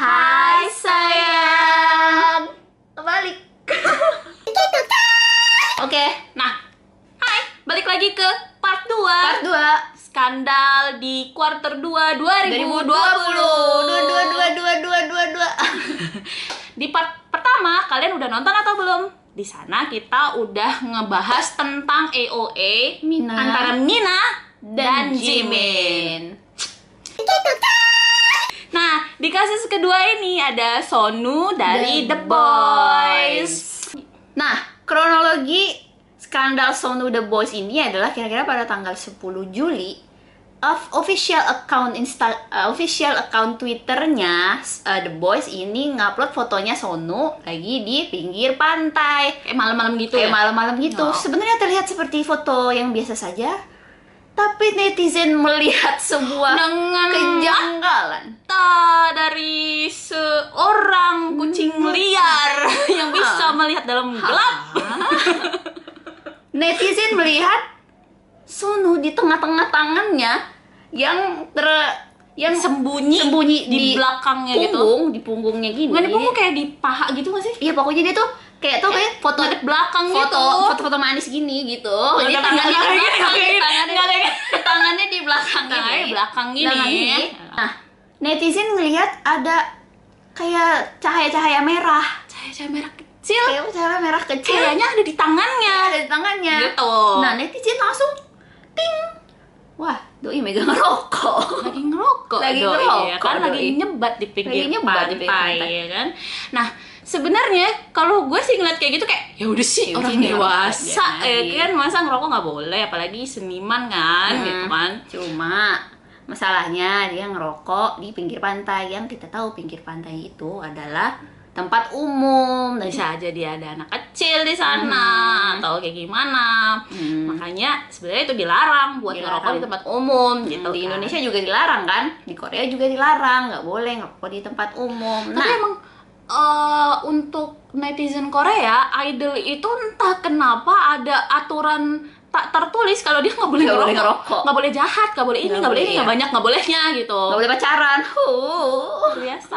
Hai sayang. Balik Oke, Nah, hai. Balik lagi ke part 2 part 2 Skandal di quarter 2 2020 2020 Dua, dua, dua, dua, dua, dua, dua Di part pertama, kalian udah nonton atau belum? Di sana kita udah ngebahas tentang AOA Mina. antara Mina dan, Dan Jimin. Nah, di kasus kedua ini ada Sonu dari The The Boys. Nah, kronologi skandal Sonu The Boys ini adalah kira-kira pada tanggal 10 Juli of official account insta uh, official account Twitternya uh, The Boys ini ngupload fotonya Sonu lagi di pinggir pantai Kayak malam-malam gitu kayak ya? malam-malam gitu. Oh. Sebenarnya terlihat seperti foto yang biasa saja, tapi netizen melihat sebuah Dengan kejanggalan. dari seorang kucing liar yang bisa melihat dalam gelap. netizen melihat Sonu di tengah-tengah tangannya yang ter yang Sembunyi, sembunyi di, di belakangnya gitu. punggung, di punggungnya gini. Bukan di punggung kayak di paha gitu gak sih? Iya pokoknya dia tuh kayak tuh kayak foto Ngadep belakang foto gitu. foto-foto manis gini gitu. Oh, tangannya di belakang, gini, tangannya, tangannya di belakang Tangannya belakang gini. Belakang gini. Nah, netizen ngelihat ada kayak cahaya-cahaya merah. Cahaya-cahaya merah kecil. Kayak cahaya merah kecil. Kayaknya ada di tangannya. ada di tangannya. Gitu. Nah, netizen langsung ting. Wah, doi megang rokok. lagi ngerokok Lagi doi, ngerokok, ya kan lagi nyebat di pinggir Lagi nyebat di pinggir pantai, pantai. ya kan nah sebenarnya kalau gue sih ngeliat kayak gitu kayak ya udah sih Ya orang sih, dewasa ya kan masa ngerokok nggak boleh apalagi seniman kan Hmm. gitu kan Cuma masalahnya dia ngerokok di pinggir pantai yang kita tahu pinggir pantai itu adalah tempat umum dan bisa aja dia ada anak kecil di sana atau kayak gimana Hmm. makanya sebenarnya itu dilarang buat Dilarang. ngerokok di tempat umum gitu di kan. Indonesia juga dilarang kan di Korea juga dilarang nggak boleh ngerokok di tempat umum Tapi nah emang eh, untuk netizen Korea, idol itu entah kenapa ada aturan tak tertulis kalau dia nggak boleh Nggak boleh ngerokok, nggak boleh jahat, nggak boleh ini, Nggak boleh ini, boleh, nggak iya. banyak, nggak bolehnya gitu. nggak boleh pacaran huh. Biasa.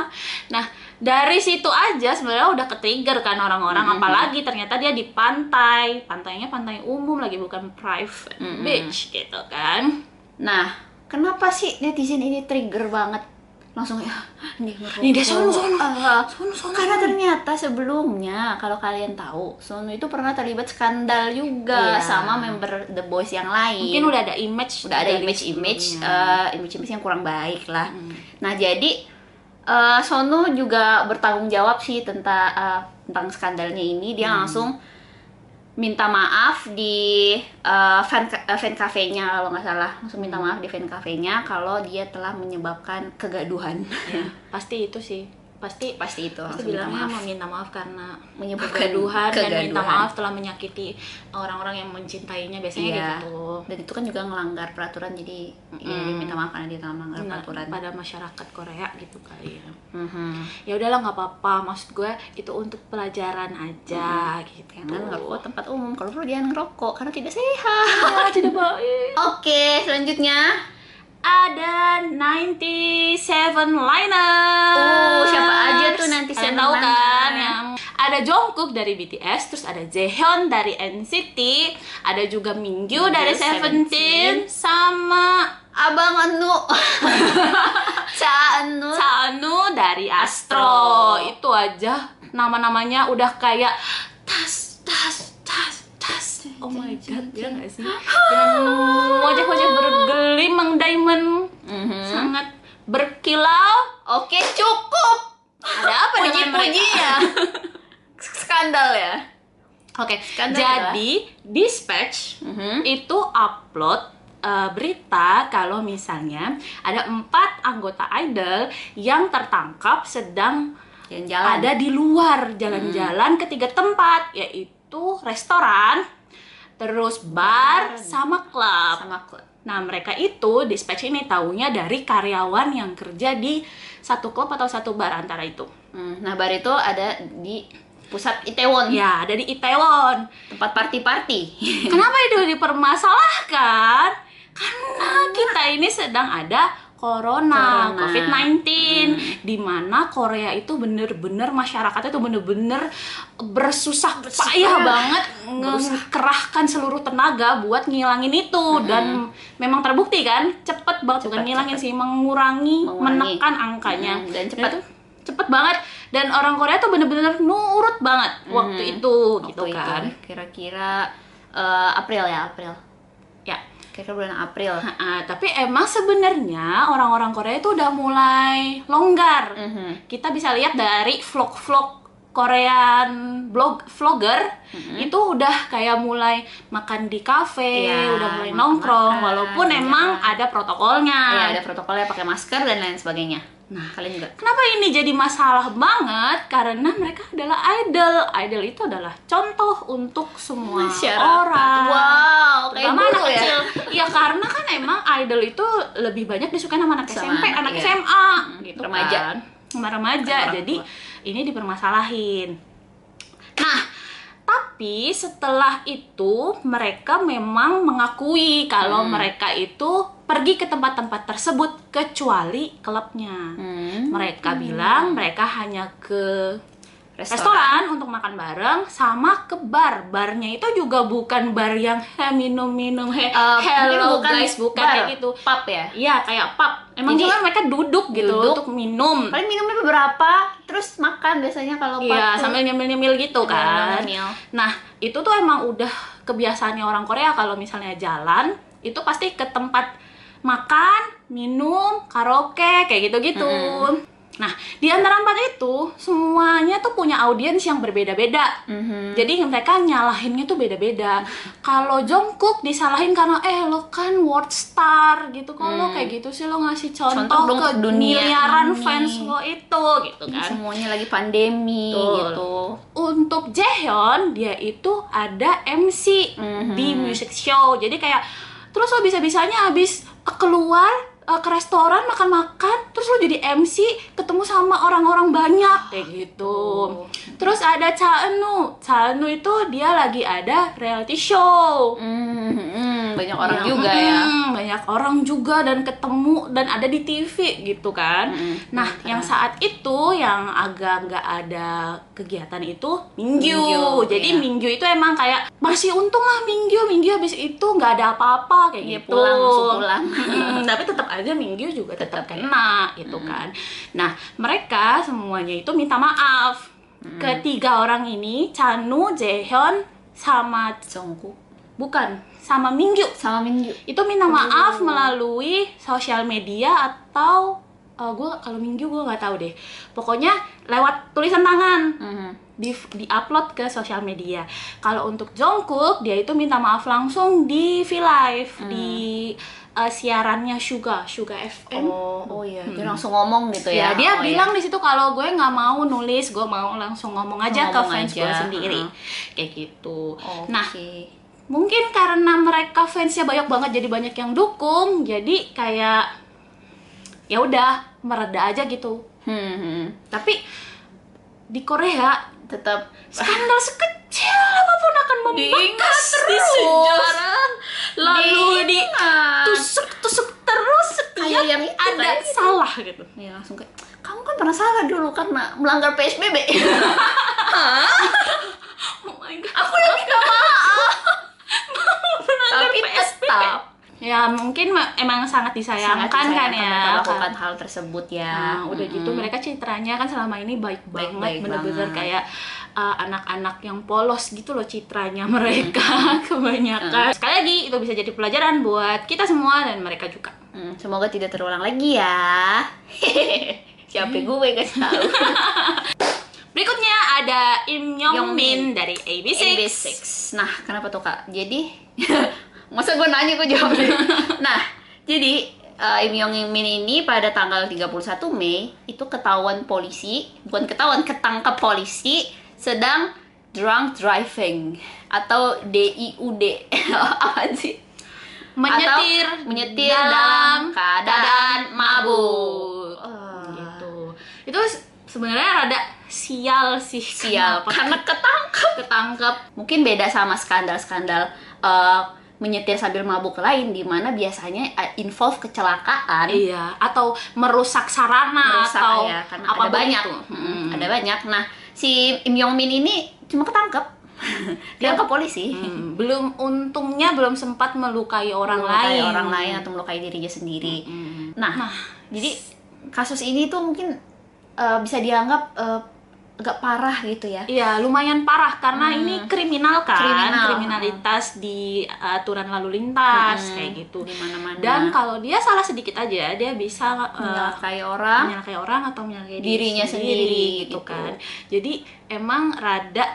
Nah dari situ aja sebenarnya udah ke-trigger kan orang-orang, Mhm. apalagi ternyata dia di pantai, pantainya pantai umum lagi bukan private Mhm. beach gitu kan. nah kenapa sih netizen ini trigger banget langsung ya ini dia sono, sono. Ah, Sono, sono, Karena sono. ternyata sebelumnya kalau kalian tahu Sonu itu pernah terlibat skandal juga Iya. sama member The Boys yang lain. Mungkin udah ada image udah ada dari image-image sebelumnya. eh, image-image yang kurang baik lah. Hmm. Nah jadi eh, Sonu juga bertanggung jawab sih tentang eh, tentang skandalnya ini dia Hmm. langsung minta maaf di eh, fan eh, fan cafe-nya kalau nggak salah. Langsung minta Hmm. maaf di fan cafe-nya kalau dia telah menyebabkan kegaduhan. Ya, pasti itu sih pasti pasti itu. Pasti bilangnya maaf. meminta maaf karena Menyebabkan kegaduhan dan minta maaf telah menyakiti orang-orang yang mencintainya. Biasanya Iya. gitu. Dan itu kan juga melanggar peraturan jadi ya dia minta maaf karena dia telah melanggar Nah, peraturan. pada masyarakat Korea gitu kali ya. Mhm. ya udahlah nggak apa-apa. Maksud gue itu untuk pelajaran aja gitu. Jangan ngerokok tempat umum. Kalau perlu jangan ngerokok karena tidak sehat. Ah, tidak baik. Oke selanjutnya ada 97 liner. Oh, siapa aja tuh 97 Kalian tahu kan Liners? yang ada Jungkook dari BTS, terus ada Jaehyun dari NCT, ada juga Mingyu dari Seventeen. Sama abang Anu Ca Anu Chanu dari Astro. Astro. Itu aja nama-namanya udah kayak tas. Oh my god, ya nggak sih? Wajah-wajah bergelimang diamond, Mhm. sangat berkilau. oke cukup Ada apa dengan mereka? skandal ya Oke, Skandal jadi Dispatch Mhm. itu upload uh, berita kalau misalnya ada empat anggota idol yang tertangkap sedang jalan-jalan ada di luar jalan-jalan ke tiga tempat yaitu restoran, terus bar, sama klub. sama klub Nah mereka itu dispatch ini taunya dari karyawan yang kerja di satu klub atau satu bar antara itu. Hmm, nah bar itu ada di pusat Itaewon Ya ada di Itaewon. tempat party-party Kenapa itu dipermasalahkan? Karena kita ini sedang ada corona, Corona. COVID-19 di mana Korea itu bener-bener masyarakatnya itu bener-bener bersusah payah banget. ngekerahkan seluruh tenaga buat ngilangin itu. Dan memang terbukti kan cepet banget bukan Cepet, ngilangin cepet. sih mengurangi, Mengurangi. menekan angkanya. Mm, dan cepet. itu cepet banget. Dan orang Korea tuh bener-bener nurut banget waktu itu gitu Waktu itu, kan. Kira-kira eh, April ya, April. ya Kira-kira bulan April. Ah, tapi emang sebenarnya orang-orang Korea itu udah mulai longgar. Mhm. Kita bisa lihat dari vlog-vlog Korean blog vlogger itu udah kayak mulai makan di kafe, Iya, udah mulai nongkrong walaupun iya. emang ada protokolnya. Ya, ada protokolnya pakai masker dan lain sebagainya. Nah. kalian juga. Kenapa ini jadi masalah banget? Karena mereka adalah idol. Idol itu adalah contoh untuk semua orang. Wow, kayak Terutama anak ya. kecil. Iya karena kan emang idol itu lebih banyak disukai sama anak Sama SMP, anak, anak iya. SMA, gitu remaja. kan. Sama remaja. Orang Jadi tua. Ini dipermasalahin. Nah, tapi setelah itu mereka memang mengakui kalau Hmm. mereka itu pergi ke tempat-tempat tersebut kecuali klubnya. Hmm. Mereka bilang mereka hanya ke Restoran. restoran untuk makan bareng sama ke bar. Barnya itu juga bukan bar yang he minum-minum he Eh, mungkin hello bukan guys bukan bar, kayak gitu. Pub ya. Iya kayak pub. Emang Jadi, cuma mereka duduk gitu duduk. untuk minum. Paling minumnya beberapa, terus makan biasanya kalau pub Iya, sambil nyemil-nyemil gitu Iya, kan. nyemil. Nah, itu tuh emang udah kebiasaannya orang Korea kalau misalnya jalan, itu pasti ke tempat makan, minum, karaoke, kayak gitu-gitu. Nah, di antara empat itu, semuanya tuh punya audiens yang berbeda-beda. Mhm. Jadi mereka nyalahinnya tuh beda-beda. Kalau Jungkook disalahin karena eh lo kan world star gitu. Kalau kayak gitu sih lo ngasih contoh, Hmm. Contoh ke dunia miliaran ini. fans lo itu gitu kan. semuanya lagi pandemi Betul. gitu. Untuk Jaehyun dia itu ada MC Mhm. di music show. Jadi kayak terus lo bisa-bisanya habis keluar eh, ke restoran makan-makan, terus lo jadi MC ketemu sama orang-orang banyak kayak gitu. Oh. Terus ada. Cha Eun-woo itu dia lagi ada reality show. Mhm, banyak orang Yang, juga ya. mm, banyak orang juga dan ketemu dan ada di TV gitu kan. Mm-mm, Nah, betul. yang saat itu yang agak nggak ada kegiatan itu Minggu. Minggu, Jadi iya. Minggu itu emang kayak masih untung lah Minggu. Minggu habis itu nggak ada apa-apa kayak Iya, gitu. pulang, pulang. Mm, tapi tetap aja Minggu juga tetap Tetap, ya. kena gitu kan. Nah, mereka semuanya itu minta maaf. Ketiga orang ini, Chanu, Jaehyun, sama Jongkook bukan sama Minggu sama Minggu. itu minta maaf melalui sosial media atau gue kalau Minggu gue nggak tahu deh pokoknya lewat tulisan tangan Mhm. di di upload ke sosial media kalau untuk Jungkook dia itu minta maaf langsung di V Live di uh, siarannya Suga Suga FM Oh, oh iya, dia langsung ngomong gitu ya. Ya, dia Oh, bilang iya. di situ kalau gue nggak mau nulis, gue mau langsung ngomong aja ke Ngomong fans gue aja, sendiri, uh-huh. kayak gitu. Oke. Nah, mungkin karena mereka fansnya banyak banget jadi banyak yang dukung jadi kayak ya udah mereda aja gitu Hmm, hmm. tapi di Korea tetap skandal sekecil apa pun akan di terus. sejarah lalu di tusuk tusuk terus setiap yang itu, ada itu. salah gitu ya langsung kayak kamu kan pernah salah dulu karena melanggar PSBB. oh my god Aku yang minta maaf. Tapi PSBB. tetap ya mungkin ma- emang sangat disayangkan, sangat kan disayangkan ya melakukan kan. hal tersebut ya. Nah, udah gitu mereka citranya kan selama ini baik, banget, Baik-baik bener-bener banget. kayak uh, anak-anak yang polos gitu loh citranya mereka kebanyakan. Sekali lagi itu bisa jadi pelajaran buat kita semua dan mereka juga. Hmm, semoga tidak terulang lagi ya. Siapa gue kasih tahu. Berikutnya ada Im Yong Min dari AB6. AB6. Nah, kenapa tuh kak? Jadi, masa gue nanya gue jawab deh. Nah, jadi uh, Im Yong Min ini pada tanggal 31 Mei itu ketahuan polisi, bukan ketahuan, ketangkap polisi sedang drunk driving atau DIUD. Apa sih? Menyetir, Atau menyetir dalam keadaan mabuk. Ah. Gitu. Itu sebenarnya rada sial sih. Sial, karena ketangkap. ketangkep Mungkin beda sama skandal-skandal uh, menyetir sambil mabuk lain di mana biasanya eh, involve kecelakaan. Iya, atau merusak sarana merusak atau ya karena apa ada banyak. Begitu. Mm, ada banyak. Nah si Im Yong Min ini cuma ketangkep. Dia ke polisi. Hmm, belum untungnya belum sempat melukai orang melukai lain. orang lain atau melukai dirinya sendiri. Hmm. nah, jadi kasus ini tuh mungkin eh, bisa dianggap eh, agak parah gitu ya Iya, lumayan parah karena ini kriminal kan, Kriminal. kriminalitas di aturan lalu lintas Hmm, kayak gitu. di mana-mana. Dan kalau dia salah sedikit aja, dia bisa uh, menyalakai orang menyalakai orang atau menyalakai Dirinya sendiri, gitu gitu. kan. Jadi emang rada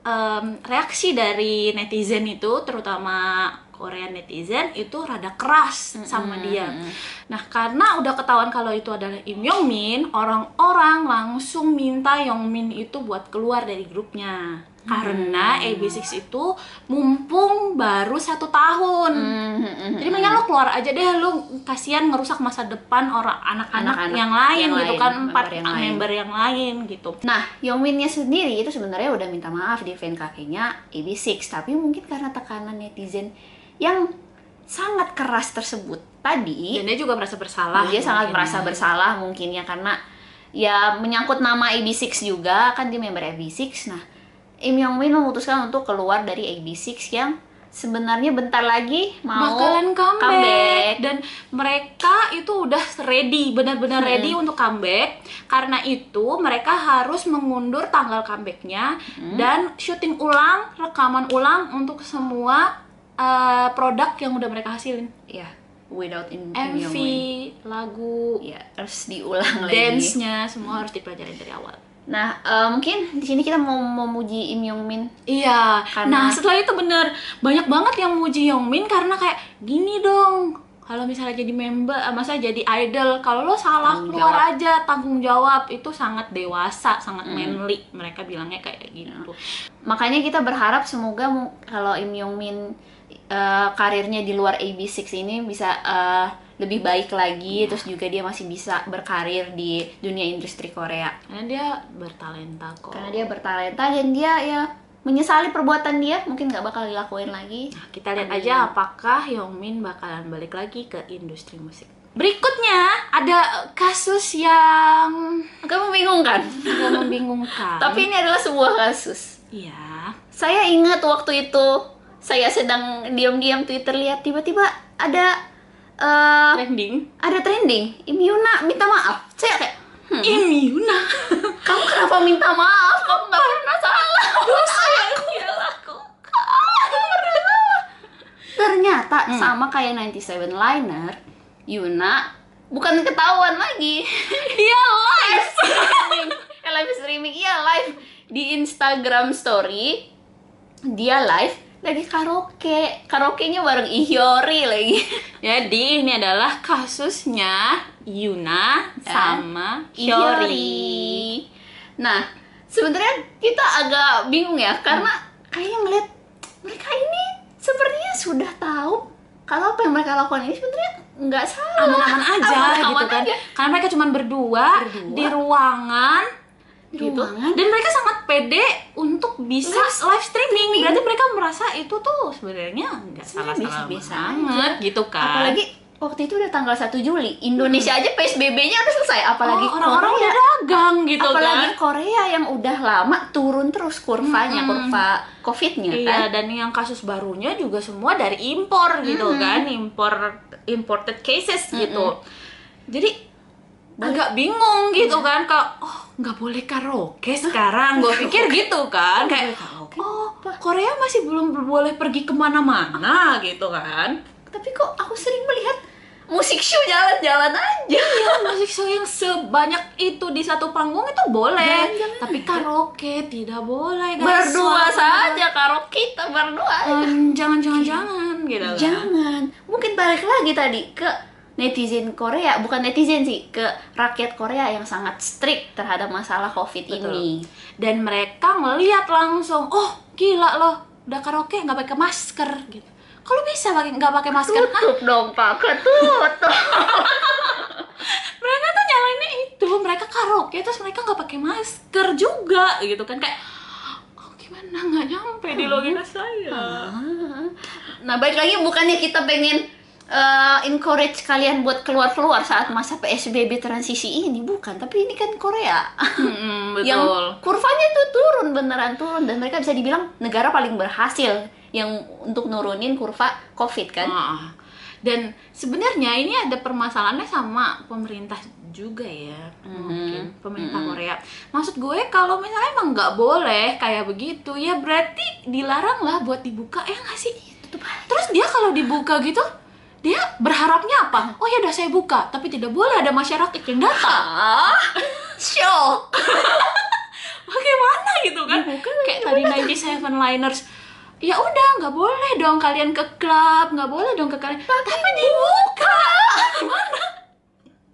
em, reaksi dari netizen itu, terutama Korean netizen itu rada keras sama dia. Nah, karena udah ketahuan kalau itu adalah Im Yong Min, orang-orang langsung minta Yong Min itu buat keluar dari grupnya. Karena AB6 itu mumpung baru satu tahun. Hmm, Jadi mendingan lo keluar aja deh, lo kasihan ngerusak masa depan orang anak-anak yang lain yang gitu lain, kan, empat member yang lain. member yang lain gitu. Nah, Yongminnya sendiri itu sebenarnya udah minta maaf di fan kakeknya AB6, tapi mungkin karena tekanan netizen yang sangat keras tersebut tadi, Dan dia juga merasa bersalah. dia sangat merasa ya. bersalah mungkin ya karena ya menyangkut nama AB6 juga kan dia member AB6. Nah, Im Yongmin memutuskan untuk keluar dari AB6 yang sebenarnya bentar lagi mau bakalan comeback. dan mereka itu udah ready benar-benar Hmm. ready untuk comeback karena itu mereka harus mengundur tanggal comebacknya Hmm. dan syuting ulang rekaman ulang untuk semua uh, produk yang udah mereka hasilin Ya, without Im, Im MV lagu Ya, harus diulang lagi. dance-nya semua harus dipelajari dari awal Nah, eh, mungkin di sini kita mau memuji Im Yong Min. Iya, Karena- nah setelah itu bener banyak banget yang muji Yongmin karena kayak gini dong. Kalau misalnya jadi member, eh, masa jadi idol, kalau lo salah Tanggung keluar jawab. aja tanggung jawab itu sangat dewasa, sangat manly. Mereka bilangnya kayak gitu. Makanya kita berharap semoga kalau Im Yong Min eh, karirnya di luar AB6 ini bisa eh, lebih baik lagi, terus juga dia masih bisa berkarir di dunia industri Korea. Karena dia bertalenta kok. Karena dia bertalenta dan dia ya menyesali perbuatan dia, mungkin nggak bakal dilakuin lagi. Nah, kita lihat aja apakah Yongmin bakalan balik lagi ke industri musik. Berikutnya ada kasus yang Agak membingungkan. agak membingungkan. Tapi ini adalah sebuah kasus. Iya. Saya ingat waktu itu saya sedang diam-diam Twitter lihat tiba-tiba ada eh, Trending. ada trending Im Yuna minta maaf. Saya kayak hmm, Ini Yuna. kamu kenapa minta maaf? Kamu nggak pernah salah. Dosa yang dia lakukan. Ternyata sama kayak 97 Liner, Yuna bukan ketahuan lagi. Dia live. streaming. Eh, live streaming, iya live di Instagram Story. Dia live lagi karaoke. Karaoke-nya bareng Ihyori lagi. Jadi ini adalah kasusnya Yuna sama Hyori. Hyori. Nah, sebenarnya kita agak bingung ya karena kayaknya ngeliat mereka ini sepertinya sudah tahu kalau apa yang mereka lakukan ini sebenarnya nggak salah. Aman-aman aja Aman-aman gitu kan. aja. Karena mereka cuma berdua, Berdua. di ruangan Di gitu. ruangan. Dan mereka sangat pede untuk bisa Live live streaming. Berarti mereka merasa itu tuh sebenarnya nggak Sebenarnya salah-salah biasa-biasa banget gitu kan. Apalagi waktu itu udah tanggal 1 Juli, Indonesia aja PSBB-nya udah selesai, apalagi Oh, orang-orang udah dagang gitu apalagi kan. Korea yang udah lama turun terus kurvanya, kurva COVID-nya kan. Iya, dan yang kasus barunya juga semua dari impor gitu kan, impor imported cases gitu. Jadi agak bingung gitu kan, kalau oh nggak boleh karaoke sekarang, gue pikir gitu kan, kayak oh Korea masih belum boleh pergi ke mana-mana gitu kan. Tapi kok aku sering melihat musik show jalan-jalan aja. Iya, musik show yang sebanyak itu di satu panggung itu boleh, Jalan-jalan tapi karaoke tidak boleh. guys. Berdua saja karaoke kita berdua. aja. Em, jangan-jangan jangan gitu kan. Jangan. Mungkin balik lagi tadi ke netizen Korea, bukan netizen sih, ke rakyat Korea yang sangat strict terhadap masalah COVID Betul. ini. dan mereka ngeliat langsung oh gila loh udah karaoke nggak pakai masker gitu kalau bisa pakai nggak pakai masker Hah? Tutup dong Pak, ketutup. mereka tuh nyalainnya itu mereka karaoke terus mereka nggak pakai masker juga gitu kan kayak oh gimana nggak nyampe di logika saya Ah. Nah, baik lagi bukannya kita pengen eh, encourage kalian buat keluar-keluar saat masa PSBB transisi ini, bukan. Tapi ini kan Korea. Mm-mm, betul. yang kurvanya tuh turun beneran turun. Dan mereka bisa dibilang negara paling berhasil yang untuk nurunin kurva COVID kan. Ah, dan sebenarnya ini ada permasalahannya sama pemerintah juga ya. Mungkin pemerintah Korea. Maksud gue kalau misalnya emang nggak boleh kayak begitu ya berarti dilarang lah buat dibuka ya nggak sih? Terus dia kalau dibuka gitu dia berharapnya apa? Oh ya udah saya buka. Tapi tidak boleh ada masyarakat yang datang. Shock. bagaimana gitu kan? Dibuka, kayak tadi 97 liners. Ya udah nggak boleh dong kalian ke klub. Nggak boleh dong ke kalian. Tapi, dibuka. gimana?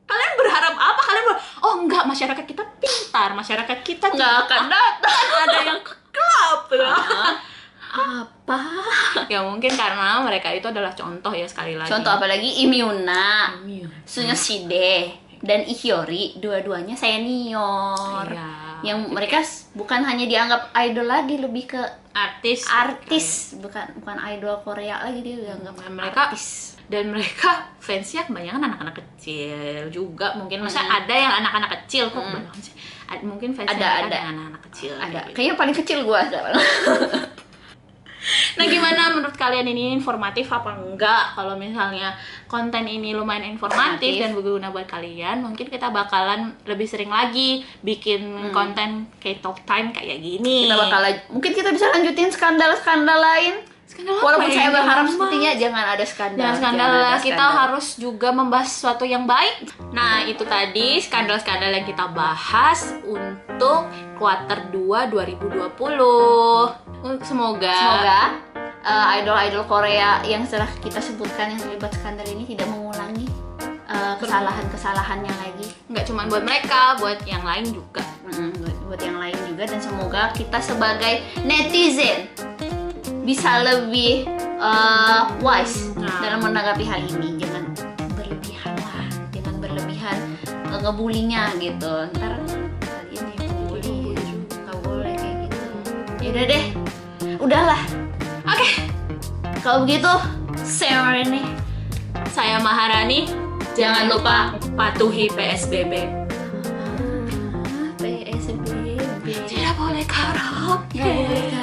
Kalian berharap apa? Kalian ber oh enggak masyarakat kita pintar. Masyarakat kita Nggak tidak akan datang. ada yang ke klub. Apa? ya mungkin karena mereka itu adalah contoh ya sekali lagi Contoh apalagi Imyuna, Iya. Sunyoside, dan Ihyori, dua-duanya senior. Iya. Yang mereka bukan hanya dianggap idol lagi, lebih ke artis artis, bukan bukan idol Korea lagi dia dianggap Dan mereka artis. dan mereka fansnya kebanyakan anak-anak kecil juga mungkin masa Hmm. ada yang anak-anak kecil kok Ad- mungkin fansnya Ada, ada. anak-anak kecil Ada, gitu. kayaknya paling kecil gua sekarang. nah gimana menurut kalian ini informatif apa enggak kalau misalnya konten ini lumayan informatif dan berguna buat kalian mungkin kita bakalan lebih sering lagi bikin konten kayak talk time kayak gini Hmm. kita bakal mungkin kita bisa lanjutin skandal-skandal lain. Skandal apa Walaupun ya? saya berharap Jangan sepertinya jangan ada skandal. Dan skandal jangan ada kita skandal. harus juga membahas sesuatu yang baik. Nah, itu tadi skandal-skandal yang kita bahas untuk kuarter 2 2020. Semoga, Semoga uh, idol-idol Korea yang setelah kita sebutkan yang terlibat skandal ini tidak mengulangi uh, kesalahan-kesalahannya lagi. nggak cuma buat mereka, buat yang lain juga. Mm, buat, buat yang lain juga dan semoga kita sebagai netizen bisa lebih uh, wise Nah. dalam menanggapi hal ini. Jangan berlebihan lah, jangan berlebihan uh, ngebulinya gitu. Ntar kalian bully nggak boleh kayak gitu. Ya udah deh, udahlah. Oke, Kalau begitu, saya ini saya Maharani. Jangan lupa patuhi PSBB. PSBB. Tidak boleh karaoke.